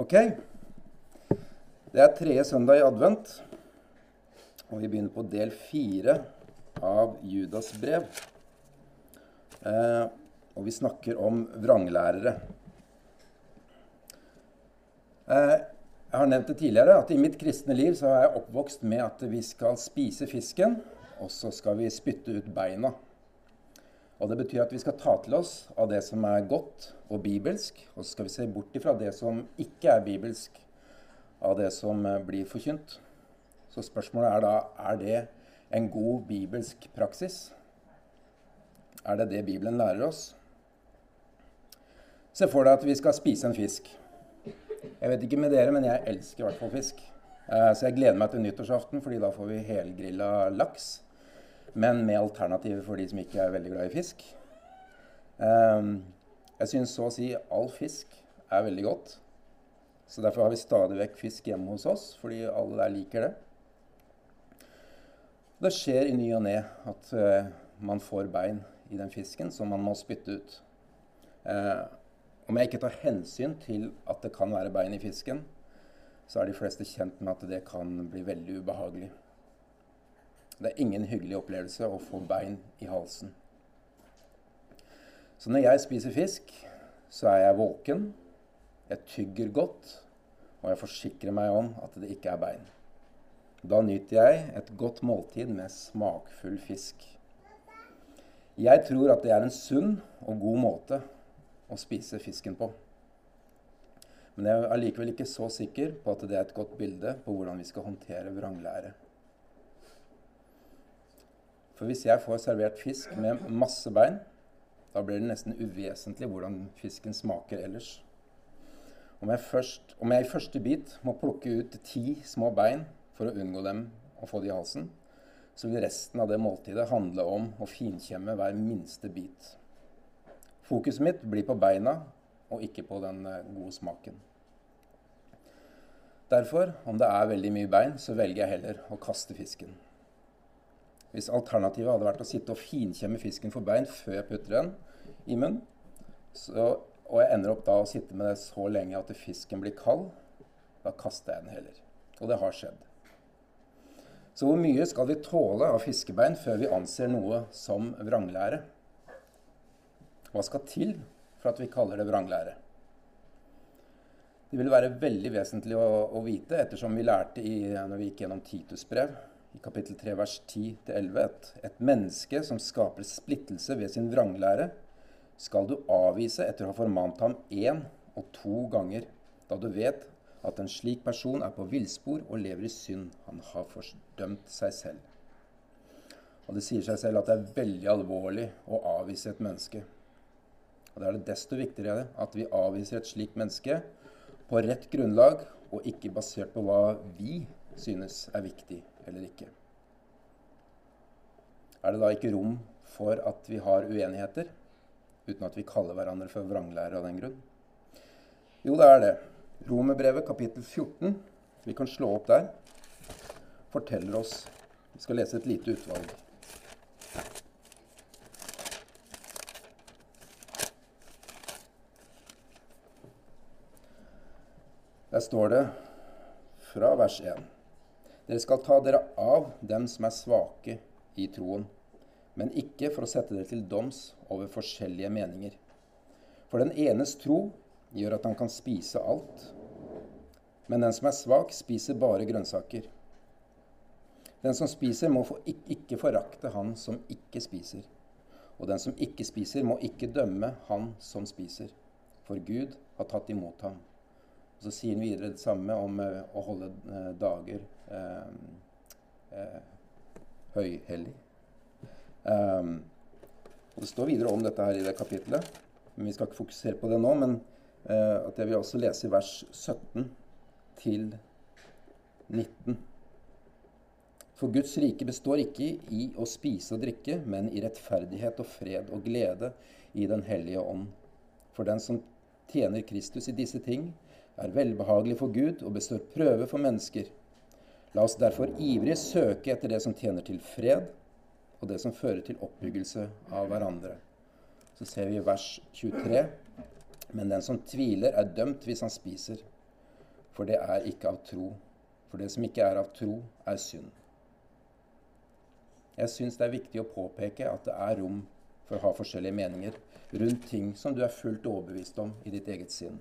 Ok. Det er tredje søndag i advent, og vi begynner på del fire av Judas brev. Eh, og vi snakker om vranglærere. Eh, jeg har nevnt det tidligere at i mitt kristne liv så er jeg oppvokst med at vi skal spise fisken, og så skal vi spytte ut beina. Og Det betyr at vi skal ta til oss av det som er godt og bibelsk, og så skal vi se bort ifra det som ikke er bibelsk, av det som eh, blir forkynt. Så spørsmålet er da er det en god bibelsk praksis. Er det det Bibelen lærer oss? Se for deg at vi skal spise en fisk. Jeg vet ikke med dere, men jeg elsker i hvert fall fisk. Eh, så jeg gleder meg til nyttårsaften, fordi da får vi helgrilla laks. Men med alternativer for de som ikke er veldig glad i fisk. Eh, jeg syns så å si all fisk er veldig godt. Så derfor har vi stadig vekk fisk hjemme hos oss, fordi alle der liker det. Det skjer i ny og ne at uh, man får bein i den fisken som man må spytte ut. Uh, om jeg ikke tar hensyn til at det kan være bein i fisken, så er de fleste kjent med at det kan bli veldig ubehagelig. Det er ingen hyggelig opplevelse å få bein i halsen. Så når jeg spiser fisk, så er jeg våken, jeg tygger godt, og jeg forsikrer meg om at det ikke er bein. Da nyter jeg et godt måltid med smakfull fisk. Jeg tror at det er en sunn og god måte å spise fisken på. Men jeg er allikevel ikke så sikker på at det er et godt bilde på hvordan vi skal håndtere vranglære. For hvis jeg får servert fisk med masse bein, da blir det nesten uvesentlig hvordan fisken smaker ellers. Om jeg, først, om jeg i første bit må plukke ut ti små bein for å unngå dem å få det i halsen, så vil resten av det måltidet handle om å finkjemme hver minste bit. Fokuset mitt blir på beina og ikke på den eh, gode smaken. Derfor, om det er veldig mye bein, så velger jeg heller å kaste fisken. Hvis alternativet hadde vært å sitte og finkjemme fisken for bein før jeg putter den i munnen, så og jeg ender opp da å sitte med det så lenge at fisken blir kald. Da kaster jeg den heller. Og det har skjedd. Så hvor mye skal vi tåle av fiskebein før vi anser noe som vranglære? Hva skal til for at vi kaller det vranglære? Det vil være veldig vesentlig å, å vite, ettersom vi lærte i, når vi gikk gjennom Titus brev, i kapittel 3 vers 10-11, at et menneske som skaper splittelse ved sin vranglære, skal du avvise etter å ha formant ham én og to ganger, da du vet at en slik person er på villspor og lever i synd. Han har fordømt seg selv. Og Det sier seg selv at det er veldig alvorlig å avvise et menneske. Og Da er det desto viktigere at vi avviser et slikt menneske på rett grunnlag, og ikke basert på hva vi synes er viktig eller ikke. Er det da ikke rom for at vi har uenigheter? uten at vi kaller hverandre for vranglærere av den grunn? Jo, det er det. Romerbrevet kapittel 14, vi kan slå opp der, forteller oss Vi skal lese et lite utvalg. Der står det fra vers 1. Dere skal ta dere av dem som er svake i troen men ikke for å sette dere til doms over forskjellige meninger. For den enes tro gjør at han kan spise alt, men den som er svak, spiser bare grønnsaker. Den som spiser, må ikke forakte han som ikke spiser. Og den som ikke spiser, må ikke dømme han som spiser, for Gud har tatt imot ham. Og Så sier han videre det samme om uh, å holde uh, dager høyhellig. Um, Det står videre om dette her i det kapitlet, men vi skal ikke fokusere på det nå. Men at jeg vil også lese i vers 17 til 19. For Guds rike består ikke i å spise og drikke, men i rettferdighet og fred og glede i Den hellige ånd. For den som tjener Kristus i disse ting, er velbehagelig for Gud og består prøve for mennesker. La oss derfor ivrig søke etter det som tjener til fred og det som fører til oppbyggelse av hverandre. Så ser vi i vers 23.: Men den som tviler, er dømt hvis han spiser. for det er ikke av tro. For det som ikke er av tro, er synd. Jeg syns det er viktig å påpeke at det er rom for å ha forskjellige meninger rundt ting som du er fullt overbevist om i ditt eget sinn.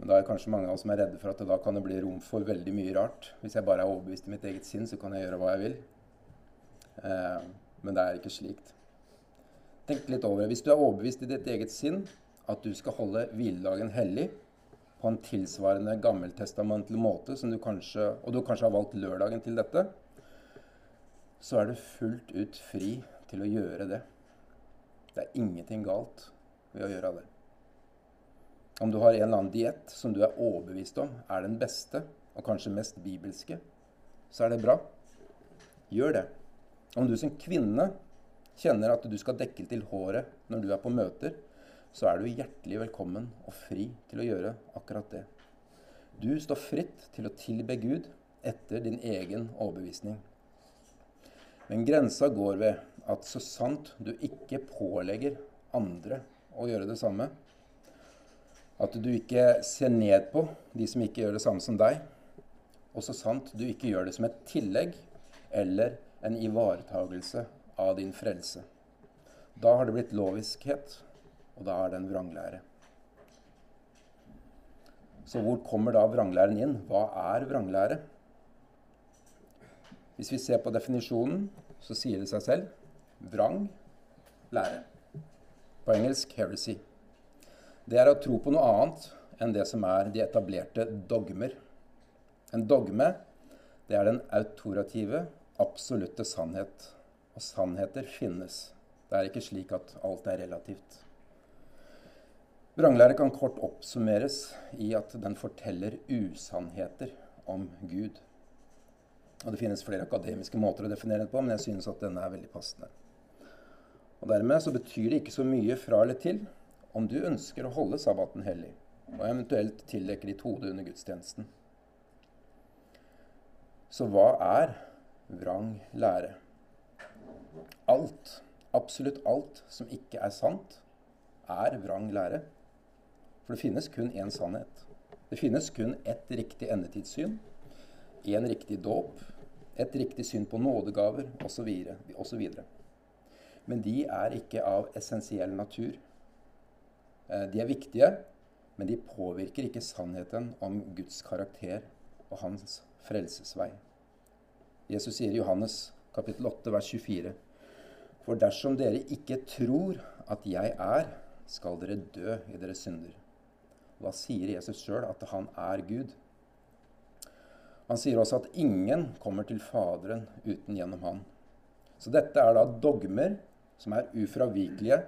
Men da er kanskje mange av oss som er redde for at det da kan det bli rom for veldig mye rart. Hvis jeg bare er overbevist i mitt eget sinn, så kan jeg gjøre hva jeg vil. Eh, men det er ikke slikt. Tenk litt over det. Hvis du er overbevist i ditt eget sinn at du skal holde hviledagen hellig på en tilsvarende gammeltestamentlig måte, du kanskje, og du kanskje har valgt lørdagen til dette, så er du fullt ut fri til å gjøre det. Det er ingenting galt ved å gjøre det. Om du har en eller annen diett som du er overbevist om er den beste og kanskje mest bibelske, så er det bra. Gjør det. Om du som kvinne kjenner at du skal dekke til håret når du er på møter, så er du hjertelig velkommen og fri til å gjøre akkurat det. Du står fritt til å tilbe Gud etter din egen overbevisning. Men grensa går ved at så sant du ikke pålegger andre å gjøre det samme, at du ikke ser ned på de som ikke gjør det samme som deg, og så sant du ikke gjør det som et tillegg eller en ivaretagelse av din frelse. Da har det blitt loviskhet, og da er det en vranglære. Så hvor kommer da vranglæren inn? Hva er vranglære? Hvis vi ser på definisjonen, så sier det seg selv vrang lære. På engelsk 'heresy'. Det er å tro på noe annet enn det som er de etablerte dogmer. En dogme det er den autorative, absolutte sannhet. Og sannheter finnes. Det er ikke slik at alt er relativt. Vranglære kan kort oppsummeres i at den forteller usannheter om Gud. Og Det finnes flere akademiske måter å definere det på, men jeg synes at denne er veldig passende. Og Dermed så betyr det ikke så mye fra eller til om du ønsker å holde sabbaten hellig, og eventuelt tildekke ditt hode under gudstjenesten. Så hva er vrang lære? Alt, absolutt alt som ikke er sant, er vrang lære. For det finnes kun én sannhet. Det finnes kun ett riktig endetidssyn en riktig dåp, et riktig syn på nådegaver osv. Men de er ikke av essensiell natur. Eh, de er viktige, men de påvirker ikke sannheten om Guds karakter og hans frelsesvei. Jesus sier i Johannes kapittel 8, vers 24.: For dersom dere ikke tror at jeg er, skal dere dø i deres synder. Og da sier Jesus sjøl at han er Gud. Han sier også at ingen kommer til Faderen uten gjennom han. Så dette er da dogmer som er ufravikelige,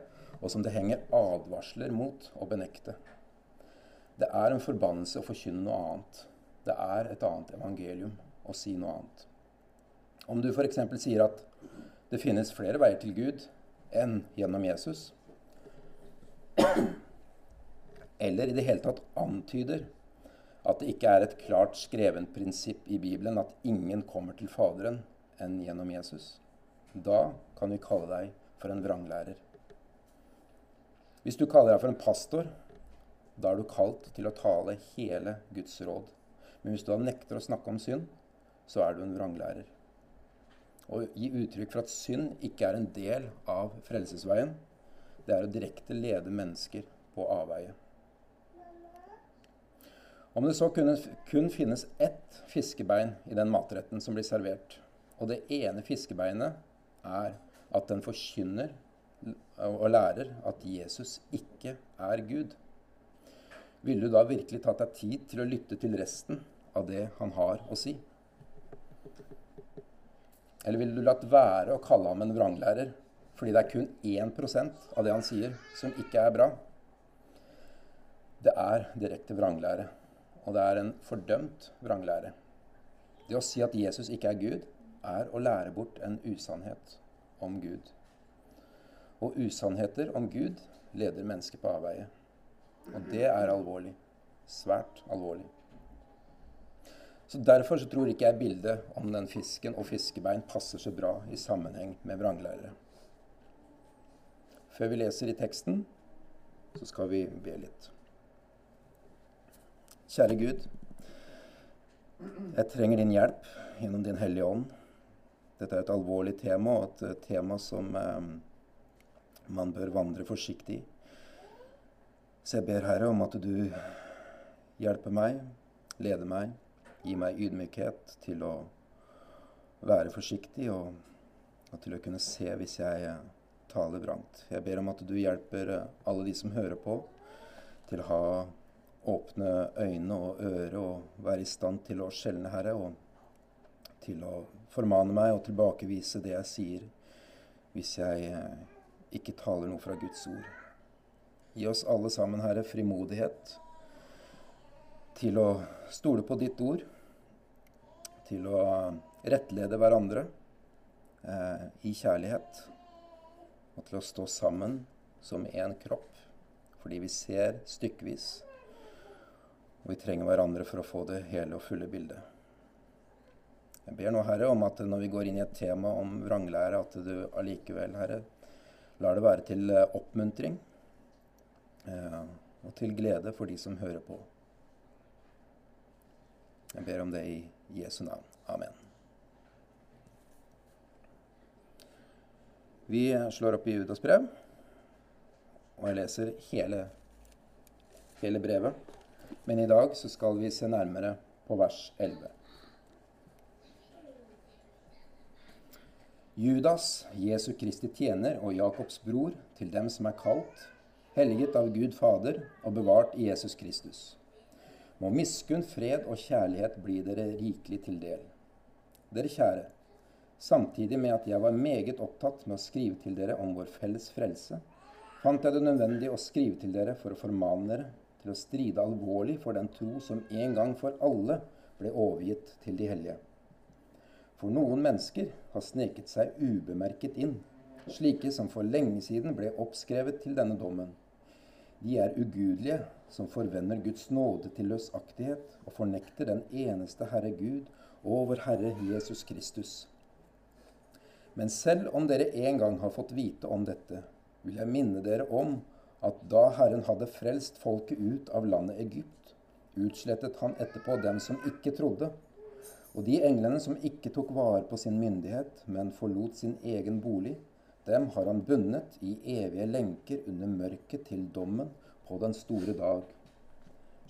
og som det henger advarsler mot å benekte. Det er en forbannelse å forkynne noe annet. Det er et annet evangelium å si noe annet. Om du f.eks. sier at det finnes flere veier til Gud enn gjennom Jesus, eller i det hele tatt antyder at det ikke er et klart skrevent prinsipp i Bibelen at ingen kommer til Faderen enn gjennom Jesus. Da kan vi kalle deg for en vranglærer. Hvis du kaller deg for en pastor, da er du kalt til å tale hele Guds råd. Men hvis du da nekter å snakke om synd, så er du en vranglærer. Å gi uttrykk for at synd ikke er en del av frelsesveien, det er å direkte lede mennesker på avveie. Om det så kunne, kun finnes ett fiskebein i den matretten som blir servert, og det ene fiskebeinet er at den forkynner og lærer at Jesus ikke er Gud, ville du da virkelig tatt deg tid til å lytte til resten av det han har å si? Eller ville du latt være å kalle ham en vranglærer fordi det er kun 1% av det han sier, som ikke er bra? Det er direkte vranglære. Og det er en fordømt vranglære. Det å si at Jesus ikke er Gud, er å lære bort en usannhet om Gud. Og usannheter om Gud leder mennesket på avveie. Og det er alvorlig. Svært alvorlig. Så Derfor så tror ikke jeg bildet om den fisken og fiskebein passer så bra i sammenheng med vranglærere. Før vi leser i teksten, så skal vi be litt. Kjære Gud, jeg trenger din hjelp gjennom Din Hellige Ånd. Dette er et alvorlig tema, og et tema som eh, man bør vandre forsiktig. Så jeg ber Herre om at du hjelper meg, leder meg, gir meg ydmykhet til å være forsiktig og, til å kunne se hvis jeg eh, taler vrangt. Jeg ber om at du hjelper eh, alle de som hører på, til å ha åpne øyne og ører og være i stand til å skjelne, Herre, og til å formane meg og tilbakevise det jeg sier, hvis jeg eh, ikke taler noe fra Guds ord. Gi oss alle sammen, Herre, frimodighet til å stole på ditt ord, til å rettlede hverandre eh, i kjærlighet, og til å stå sammen som én kropp, fordi vi ser stykkevis, og vi trenger hverandre for å få det hele og fulle bildet. Jeg ber nå, Herre, om at når vi går inn i et tema om vranglære, at du allikevel, Herre, lar det være til eh, oppmuntring eh, og til glede for de som hører på. Jeg ber om det i Jesu navn. Amen. Vi slår opp i Judas brev, og jeg leser hele, hele brevet. Men i dag så skal vi se nærmere på vers 11. Judas, Jesu Kristi tjener og Jakobs bror, til dem som er kalt, helliget av Gud Fader og bevart i Jesus Kristus. Må miskunn, fred og kjærlighet bli dere rikelig til del. Dere kjære, samtidig med at jeg var meget opptatt med å skrive til dere om vår felles frelse, fant jeg det nødvendig å skrive til dere for å formane dere til å stride alvorlig for den tro som en gang for alle ble overgitt til de hellige. For noen mennesker har sneket seg ubemerket inn, slike som for lenge siden ble oppskrevet til denne dommen. De er ugudelige, som forvender Guds nåde til løsaktighet og fornekter den eneste Herre Gud og vår Herre Jesus Kristus. Men selv om dere en gang har fått vite om dette, vil jeg minne dere om at da Herren hadde frelst folket ut av landet Egypt, utslettet han etterpå dem som ikke trodde. Og de englene som ikke tok vare på sin myndighet, men forlot sin egen bolig, dem har han bundet i evige lenker under mørket til dommen på den store dag.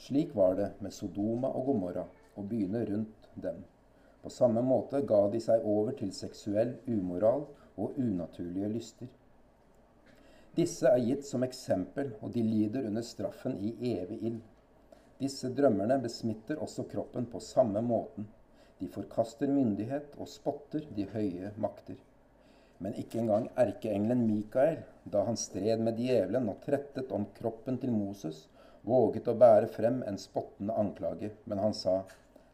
Slik var det med Sodoma og Gomorra og byene rundt dem. På samme måte ga de seg over til seksuell umoral og unaturlige lyster. Disse er gitt som eksempel, og de lider under straffen i evig ild. Disse drømmerne besmitter også kroppen på samme måten. De forkaster myndighet og spotter de høye makter. Men ikke engang erkeengelen Mikael, da han stred med djevelen og trettet om kroppen til Moses, våget å bære frem en spottende anklage, men han sa,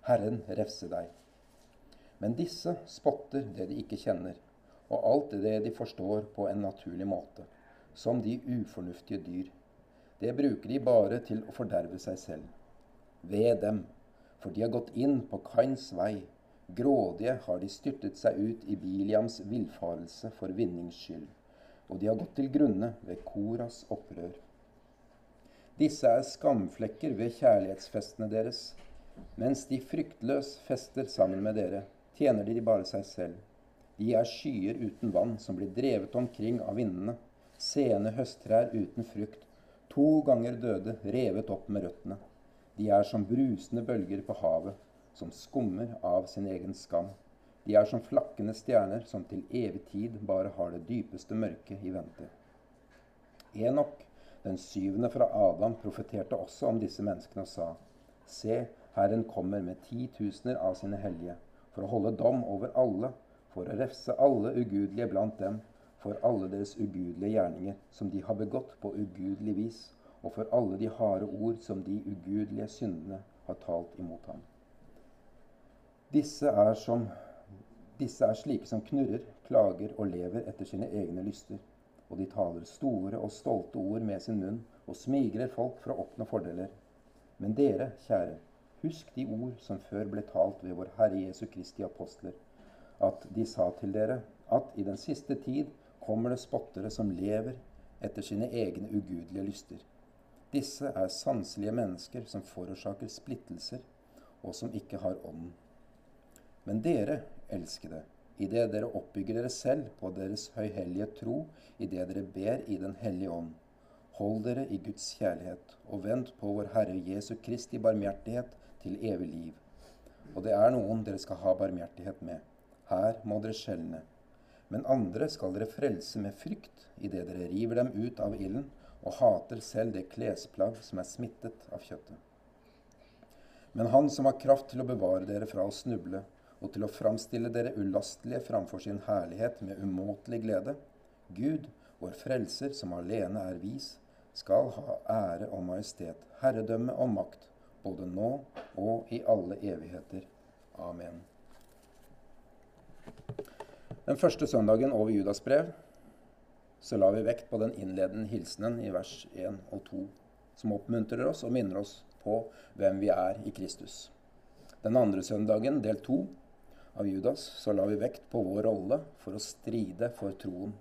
Herren refse deg. Men disse spotter det de ikke kjenner, og alt det de forstår på en naturlig måte som de ufornuftige dyr. Det bruker de bare til å forderve seg selv. Ved dem, for de har gått inn på Kains vei. Grådige har de styrtet seg ut i Biliams villfarelse for vinnings skyld, og de har gått til grunne ved Koras opprør. Disse er skamflekker ved kjærlighetsfestene deres. Mens de fryktløs fester sammen med dere, tjener de bare seg selv. De er skyer uten vann som blir drevet omkring av vindene sene høsttrær uten frukt, to ganger døde, revet opp med røttene. De er som brusende bølger på havet, som skummer av sin egen skam. De er som flakkende stjerner som til evig tid bare har det dypeste mørket i vente. Enok, den syvende fra Adam, profeterte også om disse menneskene og sa:" Se, Herren kommer med titusener av sine hellige, for å holde dom over alle, for å refse alle ugudelige blant dem, for alle deres ugudelige gjerninger som de har begått på ugudelig vis, og for alle de harde ord som de ugudelige syndene har talt imot ham. Disse er, som, disse er slike som knurrer, klager og lever etter sine egne lyster, og de taler store og stolte ord med sin munn og smigrer folk for å oppnå fordeler. Men dere, kjære, husk de ord som før ble talt ved vår Herre Jesu Kristi apostler, at de sa til dere at i den siste tid kommer det spottere som lever etter sine egne ugudelige lyster. Disse er sanselige mennesker som forårsaker splittelser, og som ikke har ånden. Men dere, elskede, idet dere oppbygger dere selv på deres høyhellige tro, idet dere ber i Den hellige ånd, hold dere i Guds kjærlighet, og vent på vår Herre Jesu Kristi barmhjertighet til evig liv. Og det er noen dere skal ha barmhjertighet med. Her må dere skjelne. Men andre skal dere frelse med frykt, idet dere river dem ut av ilden og hater selv det klesplagg som er smittet av kjøttet. Men Han som har kraft til å bevare dere fra å snuble, og til å framstille dere ulastelige framfor sin herlighet med umåtelig glede, Gud, vår frelser, som alene er vis, skal ha ære og majestet, herredømme og makt, både nå og i alle evigheter. Amen. Den første søndagen over Judas brev så la vi vekt på den innledende hilsenen i vers 1 og 2, som oppmuntrer oss og minner oss på hvem vi er i Kristus. Den andre søndagen, del 2 av Judas, så la vi vekt på vår rolle for å stride for troen.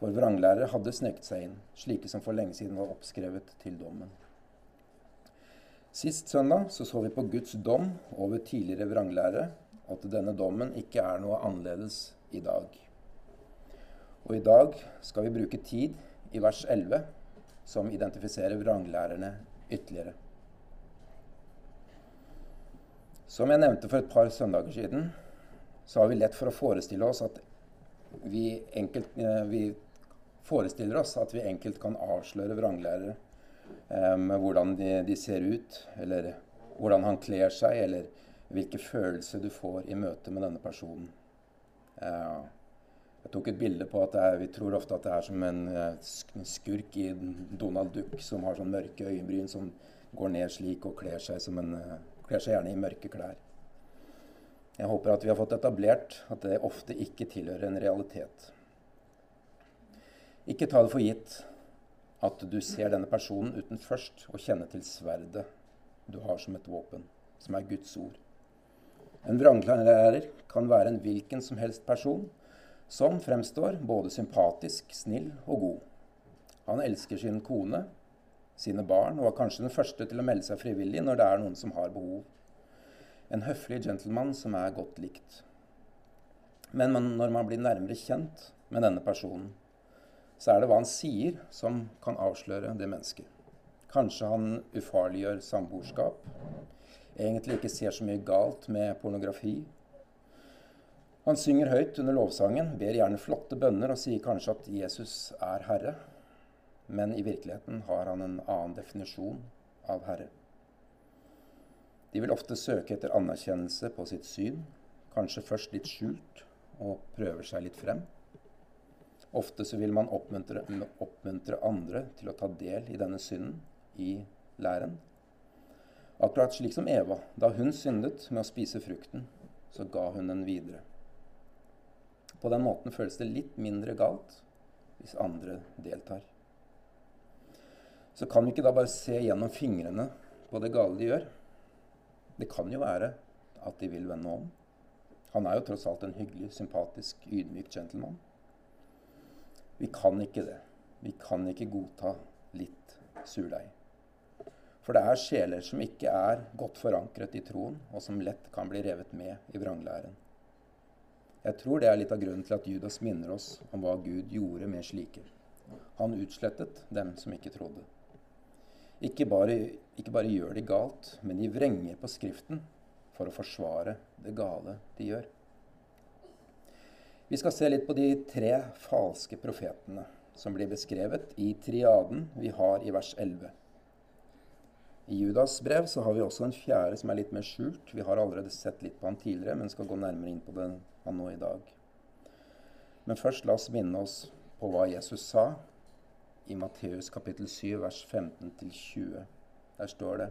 For vranglærere hadde sneket seg inn, slike som for lenge siden var oppskrevet til dommen. Sist søndag så, så vi på Guds dom over tidligere vranglærere, at denne dommen ikke er noe annerledes i dag. Og i dag skal vi bruke tid i vers 11, som identifiserer vranglærerne ytterligere. Som jeg nevnte for et par søndager siden, så har vi lett for å forestille oss at vi, enkelt, eh, vi forestiller oss at vi enkelt kan avsløre vranglærere eh, med hvordan de, de, ser ut, eller hvordan han kler seg, eller hvilke følelser du får i møte med denne personen. Eh, jeg tok et bilde på at er, vi tror ofte at det er som en eh, skurk i Donald Duck som har sånn mørke øyenbryn som går ned slik og kler seg, en, eh, kler seg gjerne i mørke klær. Jeg håper at vi har fått etablert at det ofte ikke tilhører en realitet. Ikke ta det for gitt at du ser denne personen uten først å kjenne til sverdet du har som et våpen, som er Guds ord. En vranglærer kan være en hvilken som helst person som fremstår både sympatisk, snill og god. Han elsker sin kone, sine barn, og er kanskje den første til å melde seg frivillig når det er noen som har behov. En høflig gentleman som er godt likt. Men når man blir nærmere kjent med denne personen, så er det hva han sier, som kan avsløre det mennesket. Kanskje han ufarliggjør samboerskap, egentlig ikke ser så mye galt med pornografi, han synger høyt under lovsangen, ber gjerne flotte bønner og sier kanskje at Jesus er Herre. Men i virkeligheten har han en annen definisjon av Herre. De vil ofte søke etter anerkjennelse på sitt syn, kanskje først litt skjult, og prøver seg litt frem. Ofte så vil man oppmuntre, oppmuntre andre til å ta del i denne synden, i læren. Akkurat slik som Eva. Da hun syndet med å spise frukten, så ga hun den videre. På den måten føles det litt mindre galt hvis andre deltar. Så kan vi ikke da bare se gjennom fingrene på det gale de gjør. Det kan jo være at de vil vende om. Han er jo tross alt en hyggelig, sympatisk, ydmyk gentleman. Vi kan ikke det. Vi kan ikke godta litt surdeig. For det er sjeler som ikke er godt forankret i troen, og som lett kan bli revet med i vranglæren. Jeg tror det er litt av grunnen til at Judas minner oss om hva Gud gjorde med slike. Han utslettet dem som ikke trodde. Ikke bare, ikke bare gjør de galt, men de vrenger på Skriften for å forsvare det gale de gjør. Vi skal se litt på de tre falske profetene som blir beskrevet i triaden vi har i vers 11. I Judas brev så har vi også en fjerde som er litt mer skjult. Vi har allerede sett litt på han tidligere, men skal gå nærmere inn på den han nå i dag. Men først la oss minne oss på hva Jesus sa i Matteus kapittel 7, vers 15-20. Der står det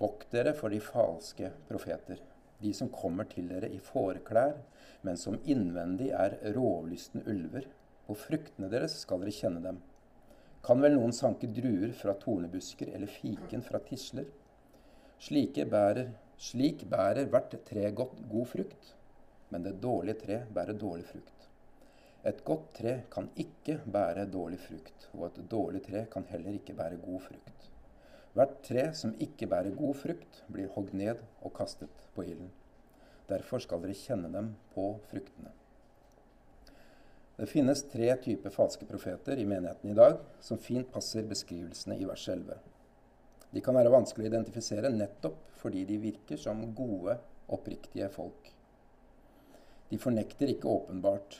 Vokt dere for de falske profeter, de som kommer til dere i fåreklær, men som innvendig er rovlystne ulver. På fruktene deres skal dere kjenne dem. Kan vel noen sanke druer fra tornebusker eller fiken fra tisler? Slike bærer, slik bærer hvert tre godt, god frukt men det dårlige tre bærer dårlig frukt. Et godt tre kan ikke bære dårlig frukt, og et dårlig tre kan heller ikke bære god frukt. Hvert tre som ikke bærer god frukt, blir hogd ned og kastet på ilden. Derfor skal dere kjenne dem på fruktene. Det finnes tre typer falske profeter i menigheten i dag som fint passer beskrivelsene i vers 11. De kan være vanskelig å identifisere nettopp fordi de virker som gode, oppriktige folk. De fornekter ikke åpenbart.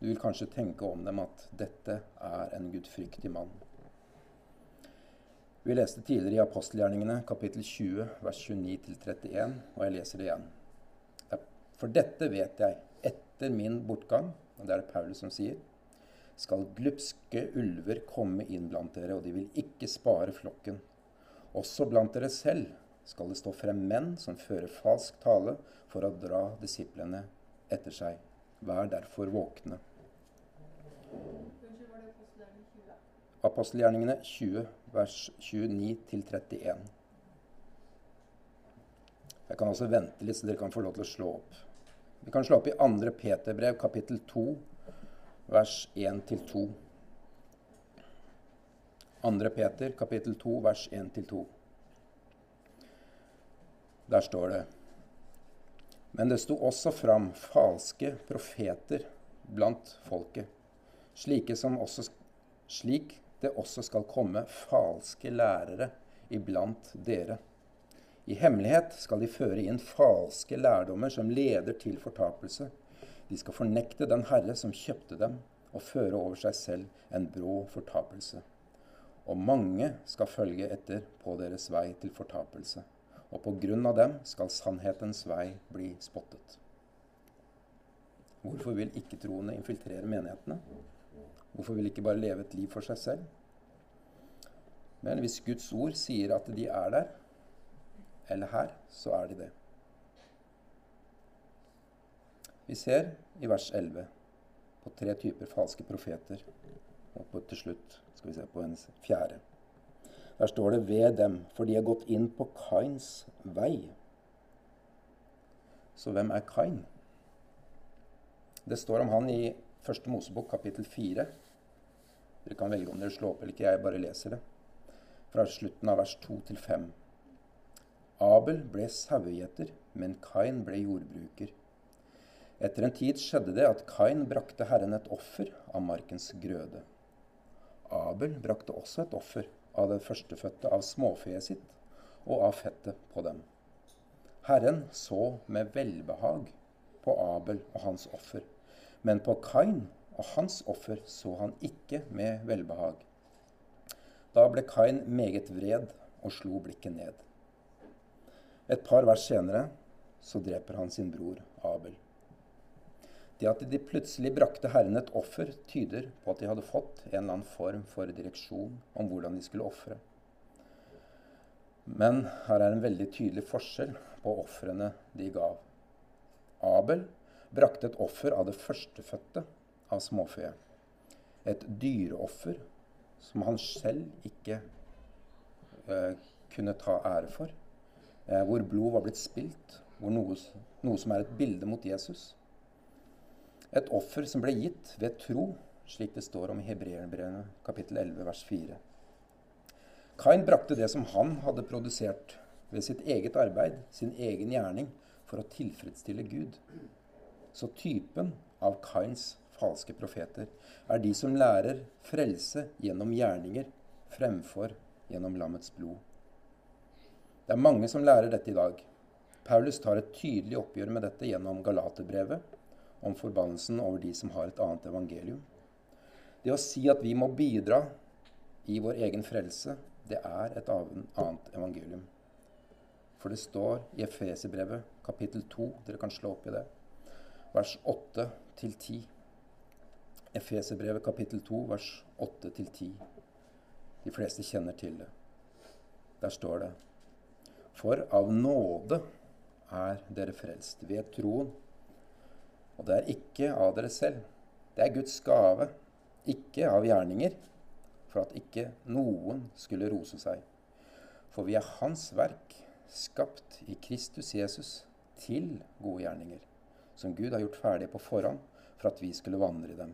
Du vil kanskje tenke om dem at dette er en gudfryktig mann. Vi leste tidligere i apostelgjerningene kapittel 20 vers 29-31, og jeg leser det igjen. For dette vet jeg, etter min bortgang, og det er det Paulus som sier, skal glupske ulver komme inn blant dere, og de vil ikke spare flokken. Også blant dere selv skal det stå frem menn som fører falsk tale for å dra disiplene etter seg. Vær derfor våkne. Apostelgjerningene 20, vers 29-31. Jeg kan også vente litt, så dere kan få lov til å slå opp. Vi kan slå opp i 2. Peterbrev, kapittel 2, vers 1-2. 2. Peter, kapittel 2, vers 1-2. Der står det Men det sto også fram falske profeter blant folket, slike som også, slik det også skal komme falske lærere iblant dere i hemmelighet skal de føre inn falske lærdommer som leder til fortapelse. De skal fornekte den Herre som kjøpte dem, og føre over seg selv en brå fortapelse. Og mange skal følge etter på deres vei til fortapelse. Og på grunn av dem skal sannhetens vei bli spottet. Hvorfor vil ikke-troende infiltrere menighetene? Hvorfor vil ikke bare leve et liv for seg selv? Men hvis Guds ord sier at de er der, eller her, så er de det. Vi ser i vers 11 på tre typer falske profeter. Og på, til slutt skal vi se på en fjerde. Der står det 'ved dem', for de har gått inn på Kains vei. Så hvem er Kain? Det står om han i Første Mosebok kapittel 4. Dere kan velge om dere slår opp eller ikke. Jeg bare leser det. Fra slutten av vers 2 til 5. Abel ble sauegjeter, men Kain ble jordbruker. Etter en tid skjedde det at Kain brakte Herren et offer av markens grøde. Abel brakte også et offer av det førstefødte av småfeet sitt og av fettet på dem. Herren så med velbehag på Abel og hans offer, men på Kain og hans offer så han ikke med velbehag. Da ble Kain meget vred og slo blikket ned. Et par vers senere så dreper han sin bror Abel. Det at de plutselig brakte Herren et offer, tyder på at de hadde fått en eller annen form for direksjon om hvordan de skulle ofre. Men her er en veldig tydelig forskjell på ofrene de gav. Abel brakte et offer av det førstefødte av småfe. Et dyreoffer som han selv ikke eh, kunne ta ære for hvor blod var blitt spilt, hvor noe, noe som er et bilde mot Jesus. Et offer som ble gitt ved tro, slik det står om i Hebreerbrevet kapittel 11 vers 4. Kain brakte det som han hadde produsert ved sitt eget arbeid, sin egen gjerning, for å tilfredsstille Gud. Så typen av Kains falske profeter er de som lærer frelse gjennom gjerninger fremfor gjennom lammets blod. Det er mange som lærer dette i dag. Paulus tar et tydelig oppgjør med dette gjennom Galaterbrevet, om forbannelsen over de som har et annet evangelium. Det å si at vi må bidra i vår egen frelse, det er et annet evangelium. For det står i Efeserbrevet kapittel 2, dere kan slå opp i det, vers 8 til 10. Efeserbrevet kapittel 2, vers 8 til 10. De fleste kjenner til det. Der står det for av nåde er dere frelst ved troen. Og det er ikke av dere selv. Det er Guds gave, ikke av gjerninger, for at ikke noen skulle rose seg. For vi er Hans verk, skapt i Kristus Jesus til gode gjerninger, som Gud har gjort ferdige på forhånd for at vi skulle vandre i dem.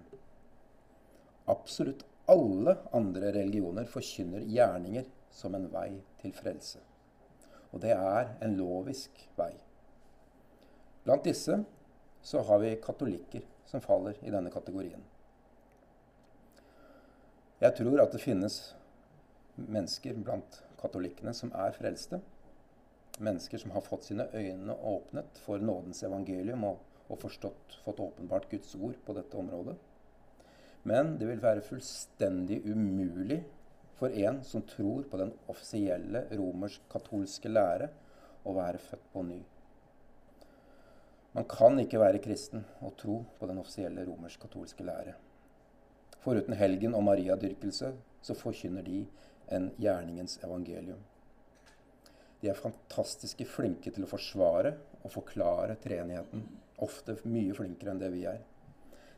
Absolutt alle andre religioner forkynner gjerninger som en vei til frelse. Og det er en lovisk vei. Blant disse så har vi katolikker som faller i denne kategorien. Jeg tror at det finnes mennesker blant katolikkene som er frelste. Mennesker som har fått sine øyne åpnet for nådens evangelium og, og forstått, fått åpenbart Guds ord på dette området. Men det vil være fullstendig umulig for en som tror på den offisielle romersk-katolske lære, å være født på ny. Man kan ikke være kristen og tro på den offisielle romersk-katolske lære. Foruten helgen og Maria-dyrkelse så forkynner de en gjerningens evangelium. De er fantastiske flinke til å forsvare og forklare treenigheten. Ofte mye flinkere enn det vi er.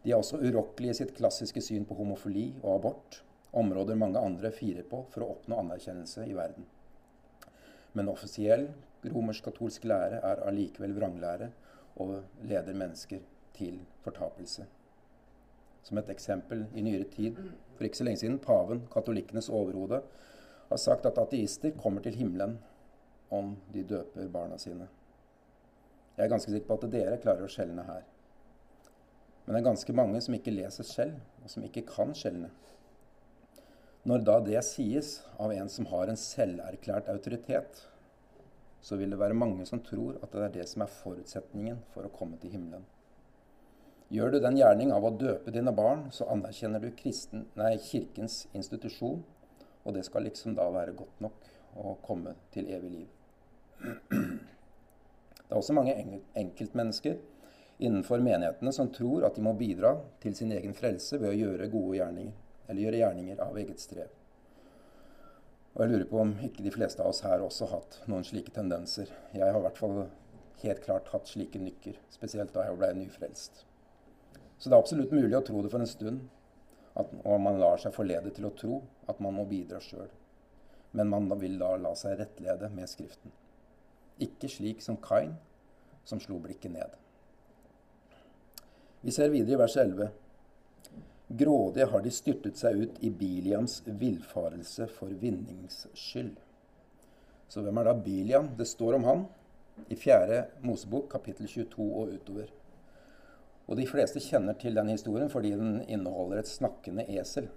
De er også urokkelige i sitt klassiske syn på homofili og abort, områder mange andre firer på for å oppnå anerkjennelse i verden. Men offisiell romersk-katolsk lære er allikevel vranglære og leder mennesker til fortapelse. Som et eksempel i nyere tid, for ikke så lenge siden, paven, katolikkenes overhode, har sagt at ateister kommer til himmelen om de døper barna sine. Jeg er ganske sikker på at dere klarer å skjelne her. Men det er ganske mange som ikke leser selv, og som ikke kan skjelne. Når da det sies av en som har en selverklært autoritet, så vil det være mange som tror at det er det som er forutsetningen for å komme til himmelen. Gjør du den gjerning av å døpe dine barn, så anerkjenner du kristen, nei, Kirkens institusjon, og det skal liksom da være godt nok å komme til evig liv. Det er også mange enkeltmennesker innenfor menighetene som tror at de må bidra til sin egen frelse ved å gjøre gode gjerninger, eller gjøre gjerninger av eget strev. Og jeg lurer på om ikke de fleste av oss her også har hatt noen slike tendenser. Jeg har i hvert fall helt klart hatt slike nykker, spesielt da jeg ble nyfrelst. Så det er absolutt mulig å tro det for en stund, at, og man lar seg forlede til å tro at man må bidra sjøl. Men man vil da la seg rettlede med Skriften. Ikke slik som Kain, som slo blikket ned. Vi ser videre i vers 11. Grådige har de styrtet seg ut i Biliams villfarelse for vinnings skyld. Så hvem er da Biliam? Det står om han i 4. Mosebok, kapittel 22 og utover. Og de fleste kjenner til den historien fordi den inneholder et snakkende esel.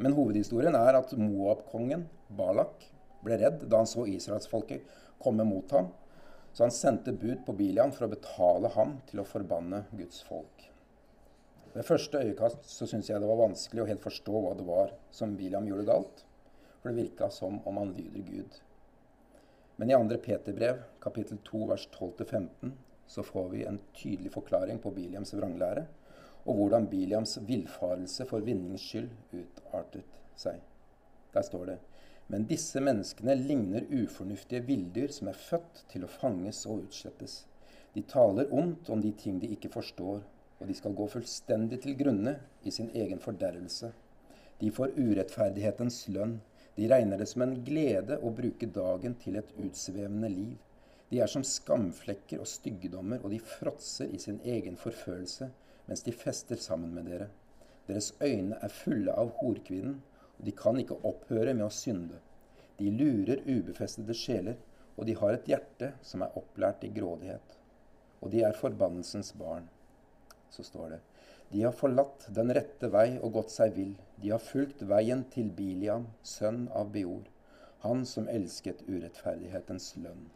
Men hovedhistorien er at Moab-kongen Balak ble redd da han så israelsfolket komme mot ham så han sendte bud på Biliam for å betale ham til å forbanne Guds folk. Ved første øyekast så syns jeg det var vanskelig å helt forstå hva det var som William gjorde galt. For det virka som om han lyder Gud. Men i 2. Peterbrev, kapittel 2, vers 12-15, så får vi en tydelig forklaring på Biliams vranglære, og hvordan Biliams villfarelse for vinnings skyld utartet seg. Der står det men disse menneskene ligner ufornuftige villdyr som er født til å fanges og utslettes. De taler ondt om de ting de ikke forstår, og de skal gå fullstendig til grunne i sin egen fordervelse. De får urettferdighetens lønn. De regner det som en glede å bruke dagen til et utsvevende liv. De er som skamflekker og styggedommer, og de fråtser i sin egen forfølelse mens de fester sammen med dere. Deres øyne er fulle av horkvinnen, og de kan ikke opphøre med å synde. De lurer ubefestede sjeler, og de har et hjerte som er opplært i grådighet. Og de er forbannelsens barn. Så står det. De har forlatt den rette vei og gått seg vill. De har fulgt veien til Biliam, sønn av Beor, han som elsket urettferdighetens lønn.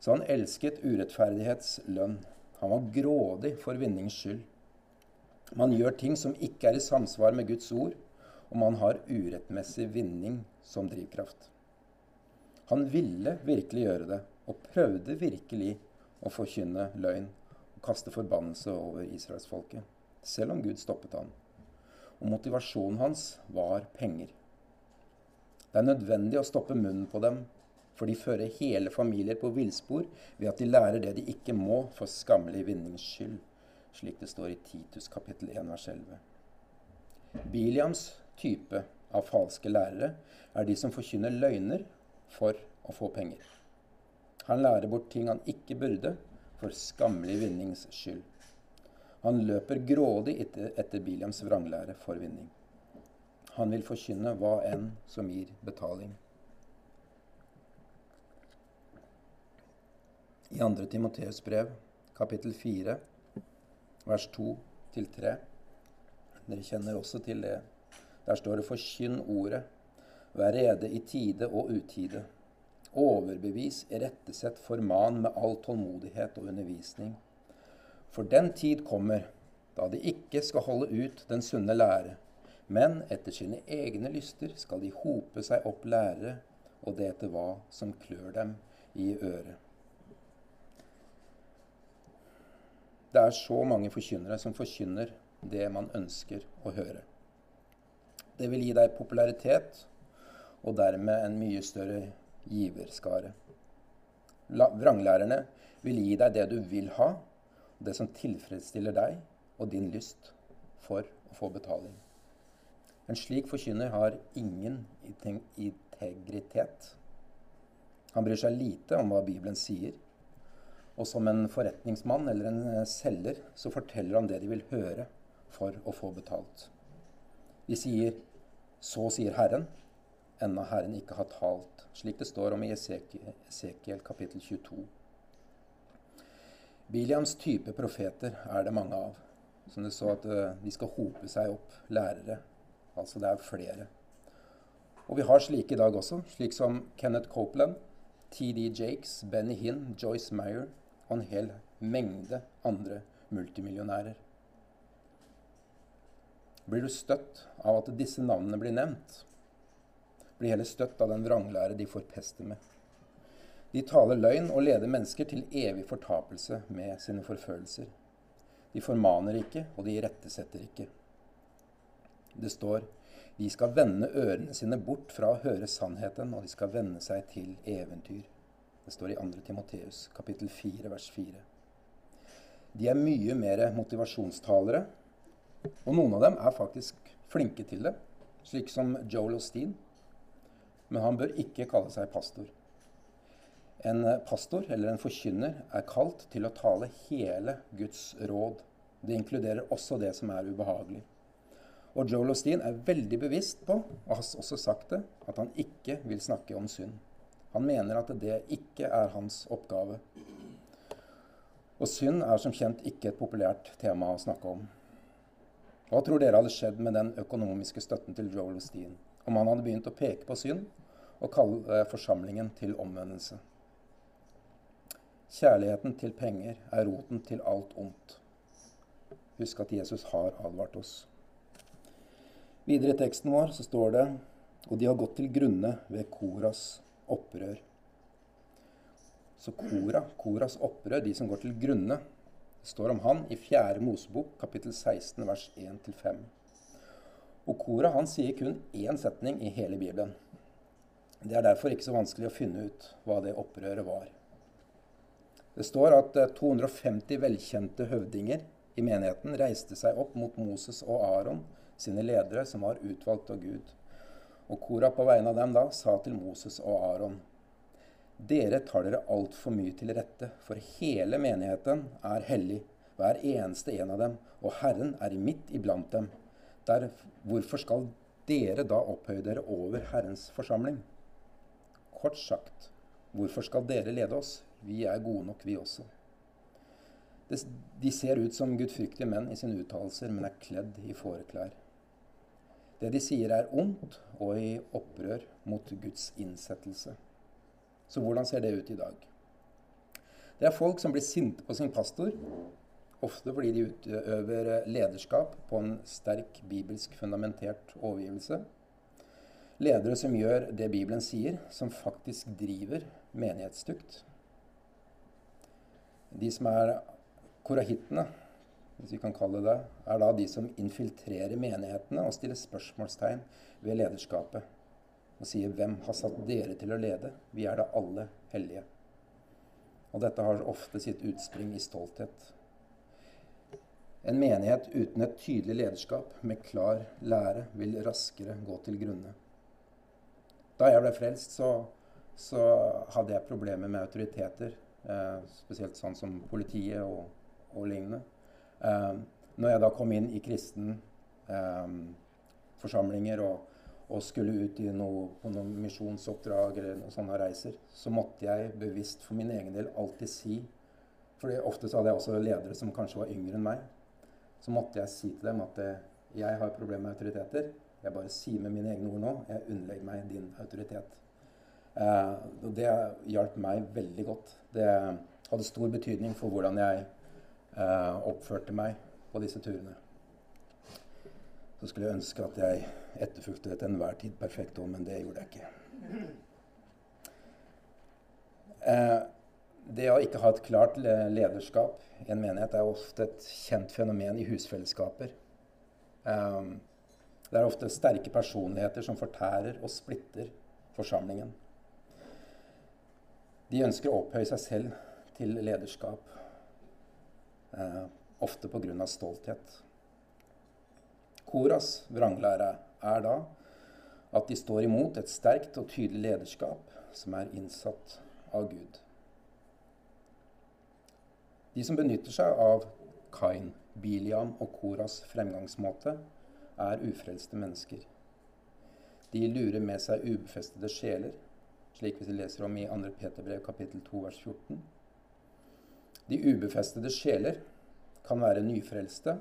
Så han elsket urettferdighets lønn. Han var grådig for vinnings skyld. Man gjør ting som ikke er i samsvar med Guds ord, og man har urettmessig vinning som drivkraft. Han ville virkelig gjøre det, og prøvde virkelig å forkynne løgn kaste forbannelse over israelsfolket, selv om Gud stoppet han. Og motivasjonen hans var penger. Det er nødvendig å stoppe munnen på dem, for de fører hele familier på villspor ved at de lærer det de ikke må for skammelig vinnings skyld, slik det står i Titus kapittel 1 vers 11. Biliams type av falske lærere er de som forkynner løgner for å få penger. Han lærer bort ting han ikke burde, for skammelig vinnings skyld. Han løper grådig etter, Biliams vranglære for vinning. Han vil forkynne hva enn som gir betaling. I 2. Timoteus brev, kapittel 4, vers 2-3. Dere kjenner også til det. Der står det 'forkynn ordet'. Vær rede i tide og utide. Overbevis, irettesett, forman med all tålmodighet og undervisning. For den tid kommer da de ikke skal holde ut den sunne lære men etter sine egne lyster skal de hope seg opp lærere, og det etter hva som klør dem i øret. Det er så mange forkynnere som forkynner det man ønsker å høre. Det vil gi deg popularitet og dermed en mye større giverskare. Vranglærerne vil gi deg det du vil ha, det som tilfredsstiller deg og din lyst for å få betaling. En slik forkynner har ingen integritet. Han bryr seg lite om hva Bibelen sier. Og som en forretningsmann eller en eh, selger så forteller han det de vil høre for å få betalt. De sier 'Så sier Herren', enda Herren ikke har talt, slik det står om i Esekiel kapittel 22. Biliams type profeter er det mange av. Som det så at eh, de skal hope seg opp lærere Altså det er flere. Og vi har slike i dag også, slik som Kenneth Copeland, TD Jakes, Benny Hinn, Joyce Meyer og en hel mengde andre multimillionærer. Blir du støtt av at disse navnene blir nevnt? Blir heller støtt av den vranglære de forpester med. De taler løgn og leder mennesker til evig fortapelse med sine forfølelser. De formaner ikke, og de rettesetter ikke. Det står de skal vende ørene sine bort fra å høre sannheten, og de skal vende seg til eventyr. Det står i 2. Timoteus kapittel 4, vers 4. De er mye mer motivasjonstalere, og noen av dem er faktisk flinke til det, slik som Joel Osteen. Men han bør ikke kalle seg pastor. En pastor eller en forkynner er kalt til å tale hele Guds råd. Det inkluderer også det som er ubehagelig. Og Joel Osteen er veldig bevisst på, og har også sagt det, at han ikke vil snakke om synd. Han mener at det ikke er hans oppgave. Og synd er som kjent ikke et populært tema å snakke om. Hva tror dere hadde skjedd med den økonomiske støtten til Joel Osteen om han hadde begynt å peke på synd og kalle forsamlingen til omvendelse? Kjærligheten til penger er roten til alt ondt. Husk at Jesus har advart oss. Videre i teksten vår så står det og de har gått til grunne ved Koras opprør. Så Kora, Koras opprør, de som går til grunne, står om han i 4. Mosebok, kapittel 16, vers 1-5. Og koret han sier kun én setning i hele Bibelen. Det er derfor ikke så vanskelig å finne ut hva det opprøret var. Det står at 250 eh, velkjente høvdinger i menigheten reiste seg opp mot Moses og Aron sine ledere som var utvalgt av Gud. Og Korah på vegne av dem da sa til Moses og Aron.: Dere tar dere altfor mye til rette, for hele menigheten er hellig, hver eneste en av dem, og Herren er midt iblant dem. Der, hvorfor skal dere da opphøye dere over Herrens forsamling? Kort sagt, hvorfor skal dere lede oss? Vi er gode nok, vi også. de ser ut som gudfryktige menn i sine uttalelser, men er kledd i fåreklær. Det de sier er ondt og i opprør mot Guds innsettelse. Så hvordan ser det ut i dag? Det er folk som blir sinte på sin pastor, ofte fordi de utøver lederskap på en sterk bibelsk fundamentert overgivelse. Ledere som gjør det Bibelen sier, som faktisk driver menighetstukt. De som er korahittene, hvis vi kan kalle det er da de som infiltrerer menighetene og stiller spørsmålstegn ved lederskapet. Og sier 'Hvem har satt dere til å lede? Vi er da alle hellige'. Og dette har ofte sitt utspring i stolthet. En menighet uten et tydelig lederskap med klar lære vil raskere gå til grunne. Da jeg ble frelst, så, så hadde jeg problemer med autoriteter. Eh, spesielt sånn som politiet og, og lignende. Eh, når jeg da kom inn i kristen eh, forsamlinger og, og, skulle ut noe, på noen misjonsoppdrag eller noen sånne reiser, så måtte jeg bevisst for min egen del alltid si for ofte så hadde jeg også ledere som kanskje var yngre enn meg. Så måtte jeg si til dem at eh, jeg har problemer med autoriteter. Jeg bare sier med mine egne ord nå jeg underlegger meg din autoritet. Eh, og det hjalp meg veldig godt. Det hadde stor betydning for hvordan jeg eh, oppførte meg på disse turene. Så skulle jeg ønske at jeg etterfulgte til enhver tid perfekt òg, men det gjorde jeg ikke. Eh, det å ikke ha et klart lederskap i en menighet er ofte et kjent fenomen i husfellesskaper. Um, det er ofte sterke personligheter som fortærer og splitter forsamlingen. De ønsker å opphøye seg selv til lederskap, uh, ofte pga. stolthet. Koras vranglære er da at de står imot et sterkt og tydelig lederskap som er innsatt av Gud. De som benytter seg av Kain, Biliam og Koras fremgangsmåte, er ufrelste mennesker. De lurer med seg ubefestede sjeler, slik vi leser om i 2. Peterbrev kapittel 2 vers 14. De ubefestede sjeler kan være nyfrelste,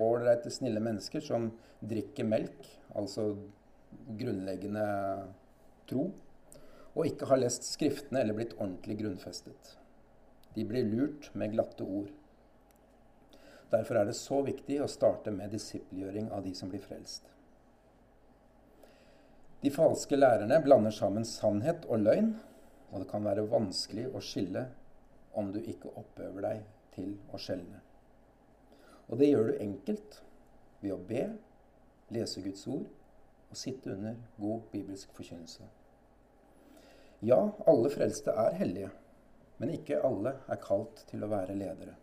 ålreite, snille mennesker som drikker melk, altså grunnleggende tro, og ikke har lest Skriftene eller blitt ordentlig grunnfestet. De blir lurt med glatte ord. Derfor er det så viktig å starte med disippelgjøring av de som blir frelst. De falske lærerne blander sammen sannhet og løgn, og det kan være vanskelig å skille om du ikke oppøver deg til å skjelne. Og det gjør du enkelt ved å be, lese Guds ord og sitte under god bibelsk forkynnelse. Ja, alle frelste er hellige. Men ikke alle er kalt til å være ledere.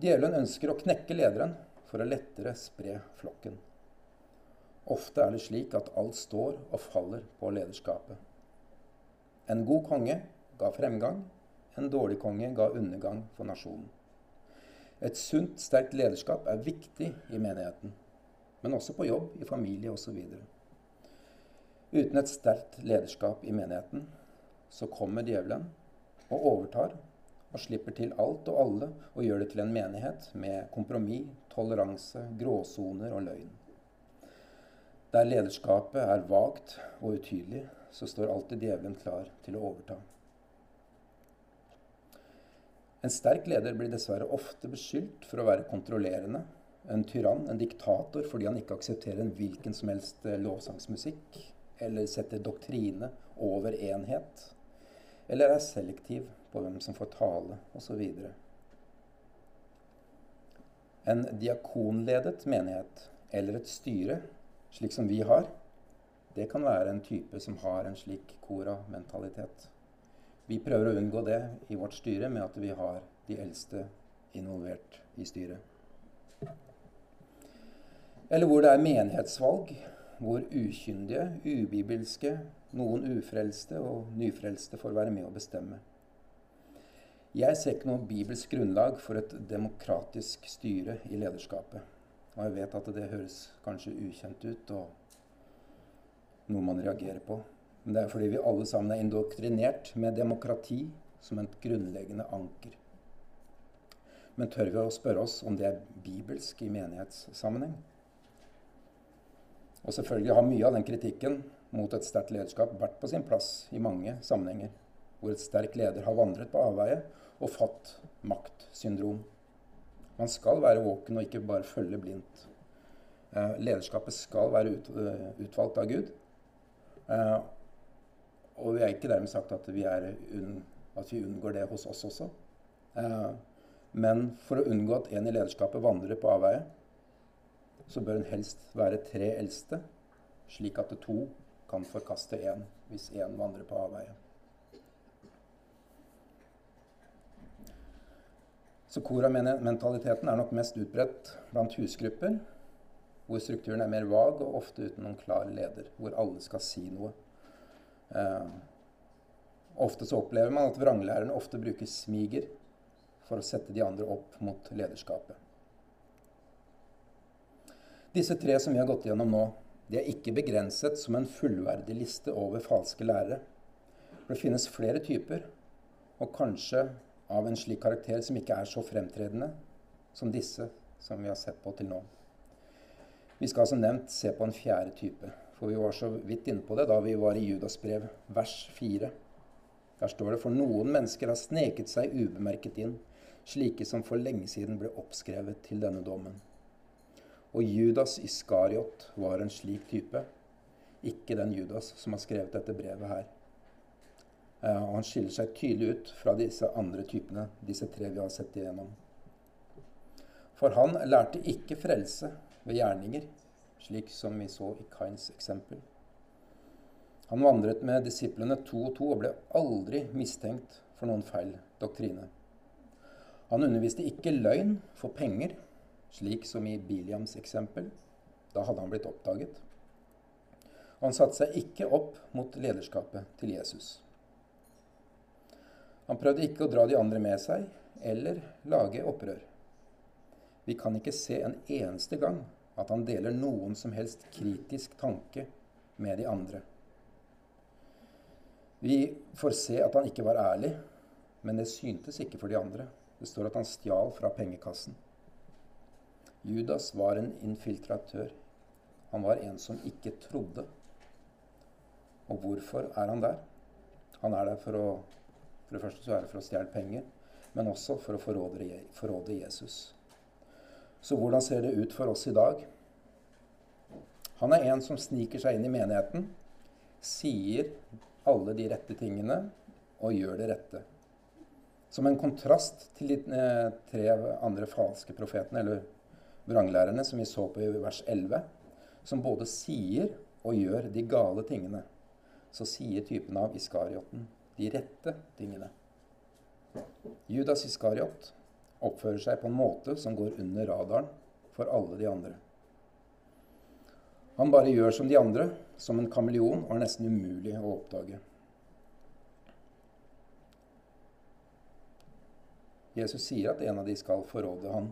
Djevelen ønsker å knekke lederen for å lettere spre flokken. Ofte er det slik at alt står og faller på lederskapet. En god konge ga fremgang, en dårlig konge ga undergang for nasjonen. Et sunt, sterkt lederskap er viktig i menigheten, men også på jobb, i familie osv. Uten et sterkt lederskap i menigheten så kommer djevelen og overtar og slipper til alt og alle og gjør det til en menighet med kompromiss, toleranse, gråsoner og løgn. Der lederskapet er vagt og utydelig, så står alltid djevelen klar til å overta. En sterk leder blir dessverre ofte beskyldt for å være kontrollerende, en tyrann, en diktator, fordi han ikke aksepterer en hvilken som helst eh, lovsangsmusikk, eller setter doktrine over enhet eller er selektiv på hvem som får tale, osv. En diakonledet menighet eller et styre, slik som vi har, det kan være en type som har en slik Kora-mentalitet. Vi prøver å unngå det i vårt styre med at vi har de eldste involvert i styret. Eller hvor det er menighetsvalg, hvor ukyndige, ubibelske, noen ufrelste og nyfrelste får være med å bestemme. Jeg ser ikke noe bibelsk grunnlag for et demokratisk styre i lederskapet. Og jeg vet at det høres kanskje ukjent ut og noe man reagerer på. Men det er fordi vi alle sammen er indoktrinert med demokrati som et grunnleggende anker. Men tør vi å spørre oss om det er bibelsk i menighetssammenheng? Og selvfølgelig har mye av den kritikken mot et sterkt lederskap vært på sin plass i mange sammenhenger, hvor et sterk leder har vandret på avveie og fått maktsyndrom. Man skal være våken og ikke bare følge blindt. Eh, lederskapet skal være uh, utvalgt av Gud. Eh, og vi er ikke dermed sagt at vi, unn, at vi unngår det hos oss også. Eh, men for å unngå at en i lederskapet vandrer på avveie, så bør en helst være tre eldste, slik at to kan forkaste én hvis én vandrer på avveie. Så Kora-mentaliteten er nok mest utbredt blant husgrupper, hvor strukturen er mer vag og ofte uten noen klar leder, hvor alle skal si noe. Eh, ofte så opplever man at vranglærerne ofte bruker smiger for å sette de andre opp mot lederskapet. Disse tre som vi har gått gjennom nå, de er ikke begrenset som en fullverdig liste over falske lærere. For det finnes flere typer, og kanskje av en slik karakter som ikke er så fremtredende som disse som vi har sett på til nå. Vi skal som nevnt se på en fjerde type, for vi var så vidt inne på det da vi var i Judas brev, vers 4. Der står det for noen mennesker har sneket seg ubemerket inn, slike som for lenge siden ble oppskrevet til denne dommen. Og Judas Iskariot var en slik type, ikke den Judas som har skrevet dette brevet her. Og han skiller seg tydelig ut fra disse andre typene, disse tre vi har sett igjennom. For han lærte ikke frelse ved gjerninger, slik som vi så i Kains eksempel. Han vandret med disiplene to og to og ble aldri mistenkt for noen feil doktrine. Han underviste ikke løgn for penger, slik som i Biliams eksempel. Da hadde han blitt oppdaget. Og han satte seg ikke opp mot lederskapet til Jesus. Han prøvde ikke å dra de andre med seg eller lage opprør. Vi kan ikke se en eneste gang at han deler noen som helst kritisk tanke med de andre. Vi får se at han ikke var ærlig, men det syntes ikke for de andre. Det står at han stjal fra pengekassen. Judas var en infiltratør. Han var en som ikke trodde. Og hvorfor er han der? Han er der for å For det første så er det for å stjele penger, men også for å forråde, forråde Jesus. Så hvordan ser det ut for oss i dag? Han er en som sniker seg inn i menigheten, sier alle de rette tingene og gjør det rette. Som en kontrast til de eh, tre andre falske profetene, eller vranglærerne, som vi så på i vers 11, som både sier og gjør de gale tingene, så sier typen av Iskarioten de rette tingene. Judas Iskariot oppfører seg på en måte som går under radaren for alle de andre. Han bare gjør som de andre, som en kameleon, og er nesten umulig å oppdage. Jesus sier at en av de skal forråde han.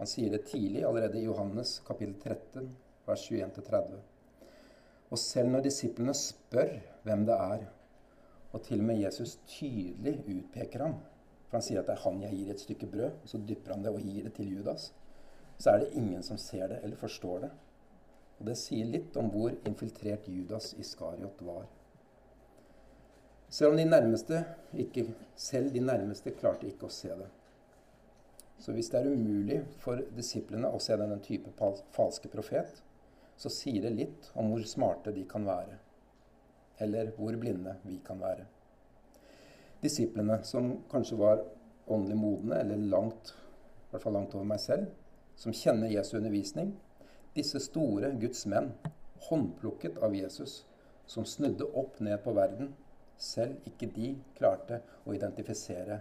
Han sier det tidlig, allerede i Johannes kapittel 13, vers 21-30. Og selv når disiplene spør hvem det er, og til og med Jesus tydelig utpeker ham. For han sier at det er han jeg gir et stykke brød, og så dypper han det og gir det til Judas. Så er det ingen som ser det eller forstår det. Og det sier litt om hvor infiltrert Judas Iskariot var. Selv om de nærmeste ikke, selv de nærmeste klarte ikke å se det. Så hvis det er umulig for disiplene å se denne type falske profet, så sier det litt om hvor smarte de kan være eller hvor blinde vi kan være. Disiplene, som kanskje var åndelig modne, eller langt, i hvert fall langt over meg selv, som kjenner Jesu undervisning, disse store Guds menn, håndplukket av Jesus, som snudde opp ned på verden, selv ikke de klarte å identifisere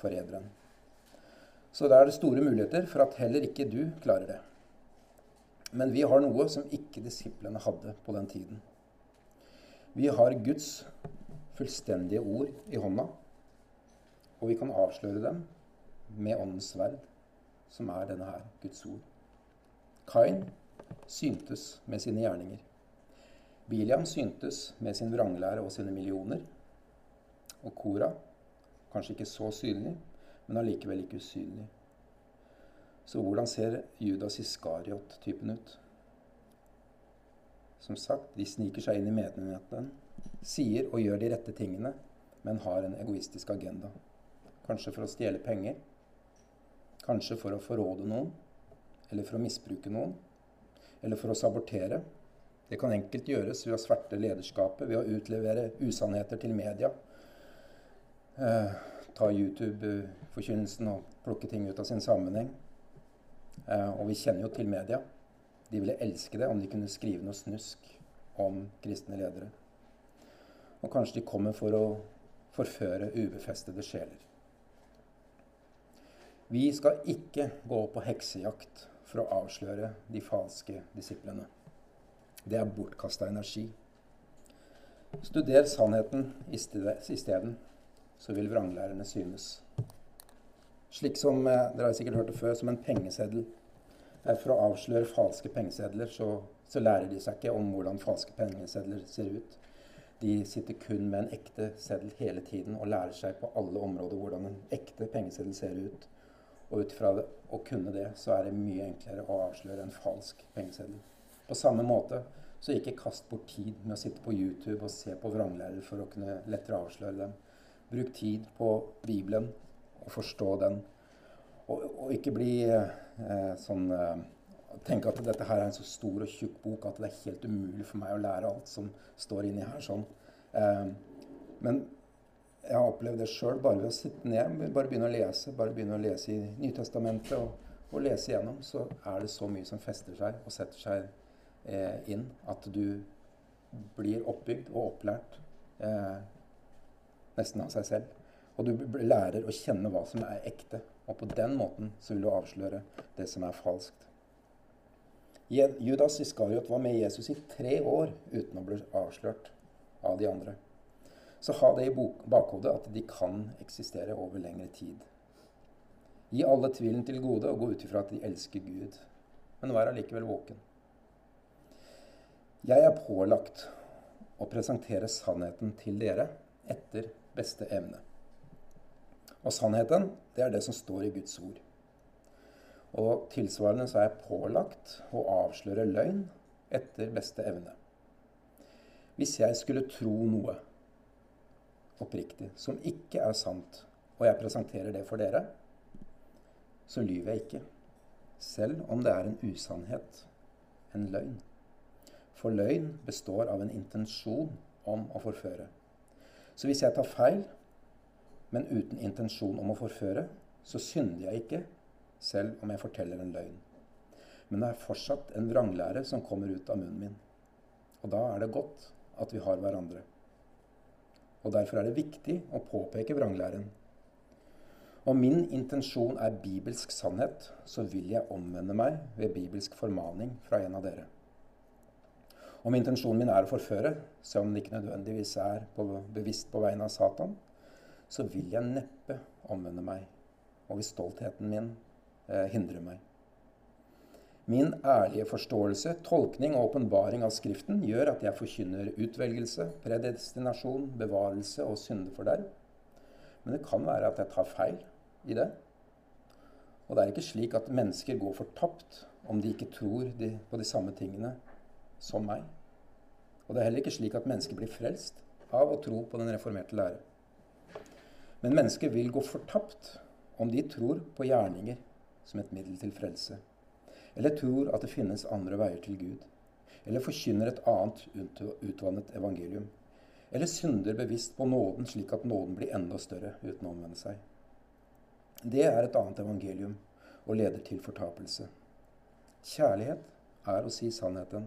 forræderen. Så da er det store muligheter for at heller ikke du klarer det. Men vi har noe som ikke disiplene hadde på den tiden. Vi har Guds fullstendige ord i hånda, og vi kan avsløre dem med åndens sverd, som er denne her, Guds ord. Kain syntes med sine gjerninger. Biliam syntes med sin vranglære og sine millioner. Og Kora, kanskje ikke så synlig, men allikevel ikke usynlig. Så hvordan ser Judas Iskariot-typen ut? Som sagt, de sniker seg inn i menigheten, sier og gjør de rette tingene, men har en egoistisk agenda. Kanskje for å stjele penger. Kanskje for å forråde noen. Eller for å misbruke noen. Eller for å sabotere. Det kan enkelt gjøres ved å sverte lederskapet, ved å utlevere usannheter til media. Eh, ta YouTube-forkynnelsen og plukke ting ut av sin sammenheng. Eh, og vi kjenner jo til media. De ville elske det om de kunne skrive noe snusk om kristne ledere. Og kanskje de kommer for å forføre ubefestede sjeler. Vi skal ikke gå på heksejakt for å avsløre de falske disiplene. Det er bortkasta energi. Studer sannheten isteden, så vil vranglærerne synes. Slik som eh, dere har sikkert hørt det før, som en pengeseddel. For å avsløre falske pengesedler så, så lærer de seg ikke om hvordan falske pengesedler ser ut. De sitter kun med en ekte seddel hele tiden og lærer seg på alle områder hvordan en ekte pengeseddel ser ut. Og ut fra å kunne det, så er det mye enklere å avsløre en falsk pengeseddel. På samme måte så ikke kast bort tid med å sitte på YouTube og se på vranglærer for å kunne lettere avsløre dem. Bruk tid på Bibelen og forstå den. Og, og ikke bli eh, sånn eh, Tenke at dette her er en så stor og tjukk bok at det er helt umulig for meg å lære alt som står inni her. sånn. Eh, men jeg har opplevd det sjøl bare ved å sitte ned, bare begynne å lese. Bare begynne å lese i Nytestamentet og, og lese igjennom, så er det så mye som fester seg og setter seg eh, inn at du blir oppbygd og opplært eh, nesten av seg selv. Og du lærer å kjenne hva som er ekte. Og på den måten så vil du avsløre det som er falskt. Judas Iskariot var med Jesus i tre år uten å bli avslørt av de andre. Så ha det i bakhodet at de kan eksistere over lengre tid. Gi alle tvilen til gode og gå ut ifra at de elsker Gud. Men vær allikevel våken. Jeg er pålagt å presentere sannheten til dere etter beste evne. Og sannheten, det er det som står i Guds ord. Og tilsvarende så er jeg pålagt å avsløre løgn etter beste evne. Hvis jeg skulle tro noe oppriktig som ikke er sant, og jeg presenterer det for dere, så lyver jeg ikke. Selv om det er en usannhet, en løgn. For løgn består av en intensjon om å forføre. Så hvis jeg tar feil, men uten intensjon om å forføre, så synder jeg ikke, selv om jeg forteller en løgn. Men det er fortsatt en vranglære som kommer ut av munnen min. Og da er det godt at vi har hverandre. Og derfor er det viktig å påpeke vranglæren. Om min intensjon er bibelsk sannhet, så vil jeg omvende meg ved bibelsk formaning fra en av dere. Om intensjonen min er å forføre, selv om den ikke nødvendigvis er på, bevisst på vegne av Satan, så vil jeg neppe omvende meg, og hvis stoltheten min eh, hindrer meg. Min ærlige forståelse, tolkning og åpenbaring av Skriften gjør at jeg forkynner utvelgelse, predestinasjon, bevarelse og syndeforderv. Men det kan være at jeg tar feil i det. Og det er ikke slik at mennesker går fortapt om de ikke tror de, på de samme tingene som meg. Og det er heller ikke slik at mennesker blir frelst av å tro på den reformerte lære. Men mennesker vil gå fortapt om de tror på gjerninger som et middel til frelse, eller tror at det finnes andre veier til Gud, eller forkynner et annet utvannet evangelium, eller synder bevisst på nåden slik at nåden blir enda større uten å omvende seg. Det er et annet evangelium og leder til fortapelse. Kjærlighet er å si sannheten.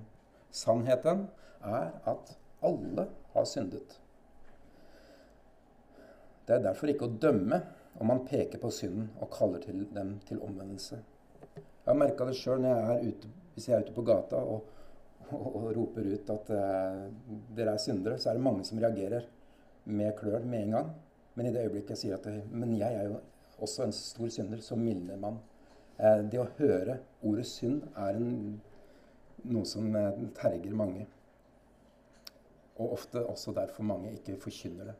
Sannheten er at alle har syndet det er derfor ikke å dømme om man peker på synden og kaller til dem til omvendelse. Jeg har merka det sjøl hvis jeg er ute på gata og, og, og roper ut at eh, dere er syndere, så er det mange som reagerer med klør med en gang. Men i det øyeblikket jeg sier at det, men jeg er jo også en stor synder, så mildner man. Eh, det å høre ordet synd er en, noe som uh, terger mange. Og ofte også derfor mange ikke forkynner det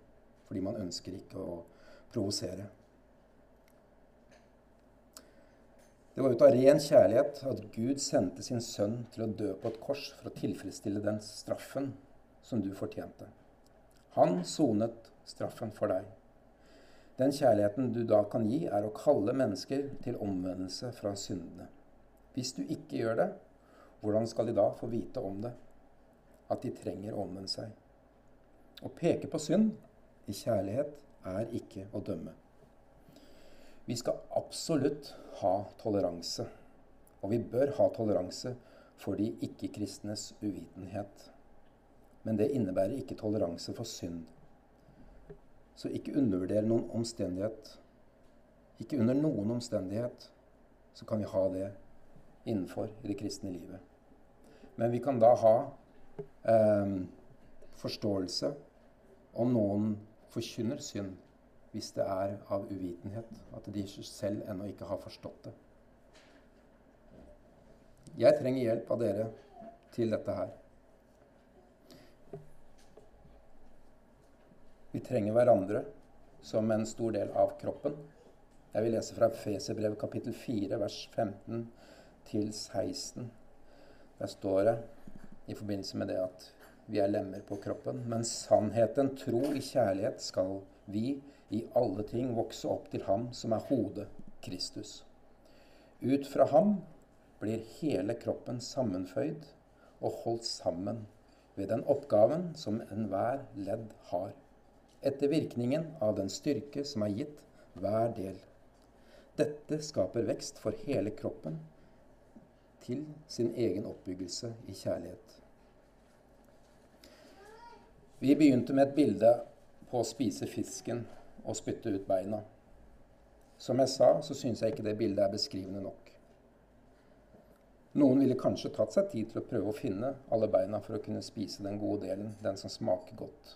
fordi man ønsker ikke å provosere. Det var ut av ren kjærlighet at Gud sendte sin sønn til å dø på et kors for å tilfredsstille den straffen som du fortjente. Han sonet straffen for deg. Den kjærligheten du da kan gi, er å kalle mennesker til omvendelse fra syndene. Hvis du ikke gjør det, hvordan skal de da få vite om det? At de trenger å omvende seg. Å peke på synd i kjærlighet er ikke å dømme. Vi skal absolutt ha toleranse. Og vi bør ha toleranse for de ikke-kristnes uvitenhet. Men det innebærer ikke toleranse for synd. Så ikke undervurder noen omstendighet. Ikke under noen omstendighet så kan vi ha det innenfor i det kristne livet. Men vi kan da ha eh, forståelse om noen forkynner synd, hvis det er av uvitenhet, at de selv ennå ikke har forstått det. Jeg trenger hjelp av dere til dette her. Vi trenger hverandre som en stor del av kroppen. Jeg vil lese fra Feserbrevet kapittel 4, vers 15 til 16. Der står det i forbindelse med det at vi er lemmer på kroppen. Men sannheten, tro i kjærlighet, skal vi i alle ting vokse opp til Ham som er hodet, Kristus. Ut fra Ham blir hele kroppen sammenføyd og holdt sammen ved den oppgaven som enhver ledd har, etter virkningen av den styrke som er gitt hver del. Dette skaper vekst for hele kroppen til sin egen oppbyggelse i kjærlighet. Vi begynte med et bilde på å spise fisken og spytte ut beina. Som jeg sa, så syns jeg ikke det bildet er beskrivende nok. Noen ville kanskje tatt seg tid til å prøve å finne alle beina for å kunne spise den gode delen, den som smaker godt.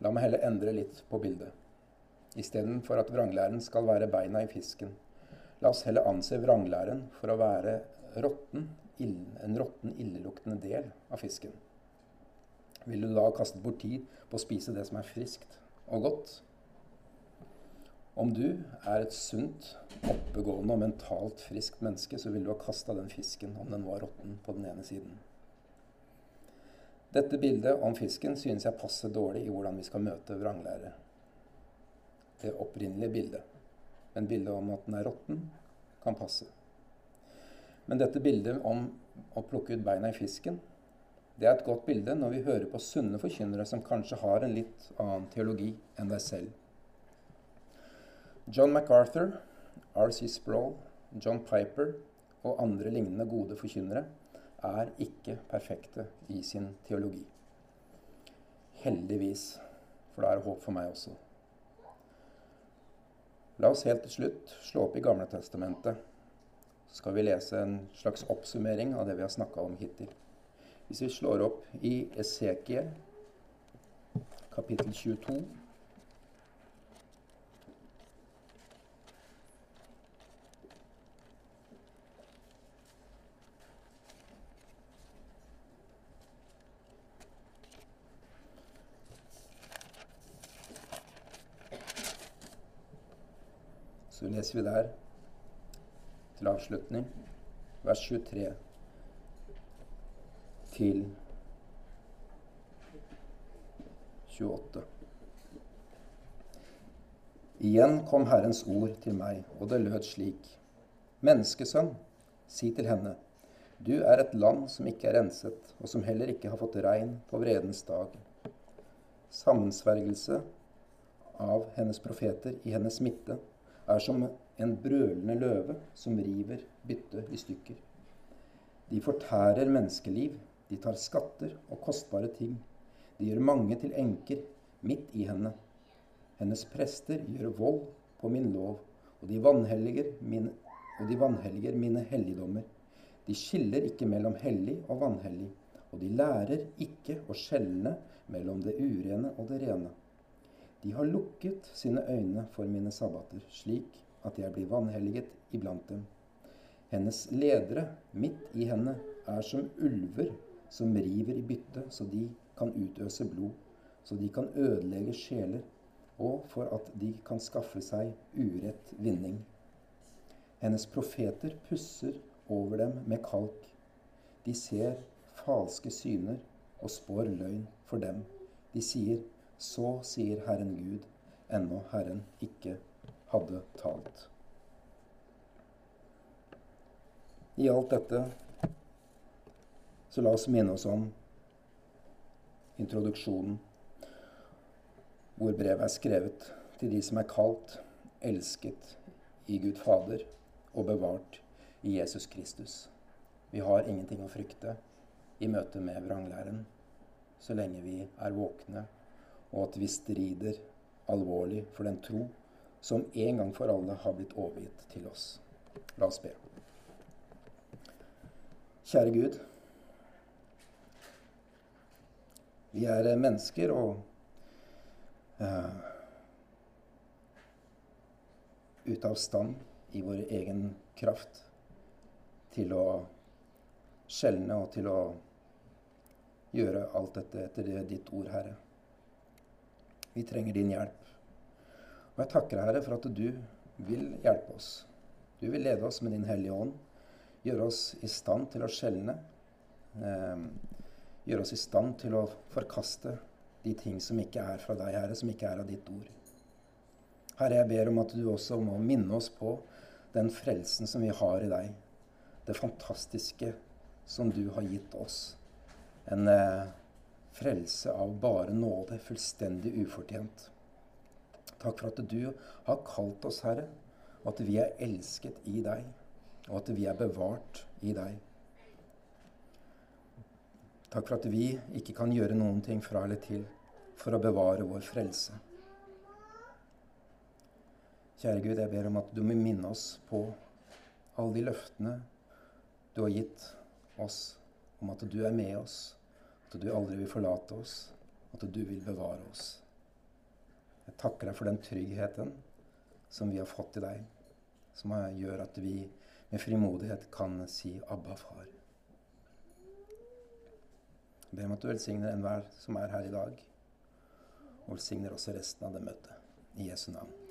La meg heller endre litt på bildet. Istedenfor at vranglæren skal være beina i fisken, La oss heller anse vranglæren for å være rotten, en råtten, illeluktende del av fisken. Vil du da kaste bort tid på å spise det som er friskt og godt? Om du er et sunt, oppegående og mentalt friskt menneske, så ville du ha kasta den fisken om den var råtten på den ene siden. Dette bildet om fisken synes jeg passer dårlig i hvordan vi skal møte vranglære. Det opprinnelige bildet. Men bildet om at den er råtten, kan passe. Men dette bildet om å plukke ut beina i fisken, det er et godt bilde når vi hører på sunne forkynnere som kanskje har en litt annen teologi enn deg selv. John MacArthur, R.C. Sproul, John Piper og andre lignende gode forkynnere er ikke perfekte i sin teologi. Heldigvis, for da er det håp for meg også. La oss helt til slutt slå opp i Gamle Testamentet. Så skal vi lese en slags oppsummering av det vi har snakka om hittil. Hvis vi slår opp i Esekiel kapittel 22 Så leser vi der til avslutning vers 23 til 28. Igjen kom Herrens ord til meg, og det lød slik. Menneskesønn, si til henne, du er et land som ikke er renset, og som heller ikke har fått regn på vredens dag. Sammensvergelse av hennes profeter i hennes midte er som en brølende løve som river byttet i stykker. De fortærer menneskeliv, de tar skatter og kostbare ting. De gjør mange til enker midt i henne. Hennes prester gjør vold på min lov, og de vanhelliger mine, og de vanhelliger mine helligdommer. De skiller ikke mellom hellig og vanhellig, og de lærer ikke å skjelne mellom det urene og det rene. De har lukket sine øyne for mine sabbater, slik at jeg blir vanhelliget iblant dem. Hennes ledere midt i henne er som ulver som river i byttet, så de kan utøse blod, så de kan ødelegge sjeler, og for at de kan skaffe seg urett vinning. Hennes profeter pusser over dem med kalk. De ser falske syner og spår løgn for dem. De sier så sier Herren Gud, ennå Herren ikke hadde talt. I alt dette så la oss minne oss om introduksjonen, hvor brevet er skrevet til de som er kalt, elsket i Gud Fader og bevart i Jesus Kristus. Vi har ingenting å frykte i møte med vranglæren så lenge vi er våkne og at vi strider alvorlig for den tro som en gang for alle har blitt overgitt til oss. La oss be. Kjære Gud. Vi er mennesker, og eh, ute av stand i vår egen kraft til å skjelne og til å gjøre alt dette etter ditt ord, Herre. Vi trenger din hjelp. Og jeg takker Herre, for at du vil hjelpe oss. Du vil lede oss med din Hellige Ånd. Gjøre oss i stand til å skjelne. Eh, gjøre oss i stand til å forkaste de ting som ikke er fra deg, Herre, som ikke er av ditt ord. Herre, jeg ber om at du også må minne oss på den frelsen som vi har i deg. Det fantastiske som du har gitt oss. En eh, frelse av bare nåde, fullstendig ufortjent. Takk for at du har kalt oss, Herre, og at vi er elsket i deg, og at vi er bevart i deg. Takk for at vi ikke kan gjøre noen ting fra eller til for å bevare vår frelse. Kjære Gud, jeg ber om at du må minne oss på alle de løftene du har gitt oss om at du er med oss, at du aldri vil forlate oss, at du vil bevare oss. Jeg takker deg for den tryggheten som vi har fått i deg, som gjør at vi med frimodighet kan si 'Abba, far'. Jeg ber om at du velsigner enhver som er her i dag, og velsigner også resten av det møtet. I Jesu navn.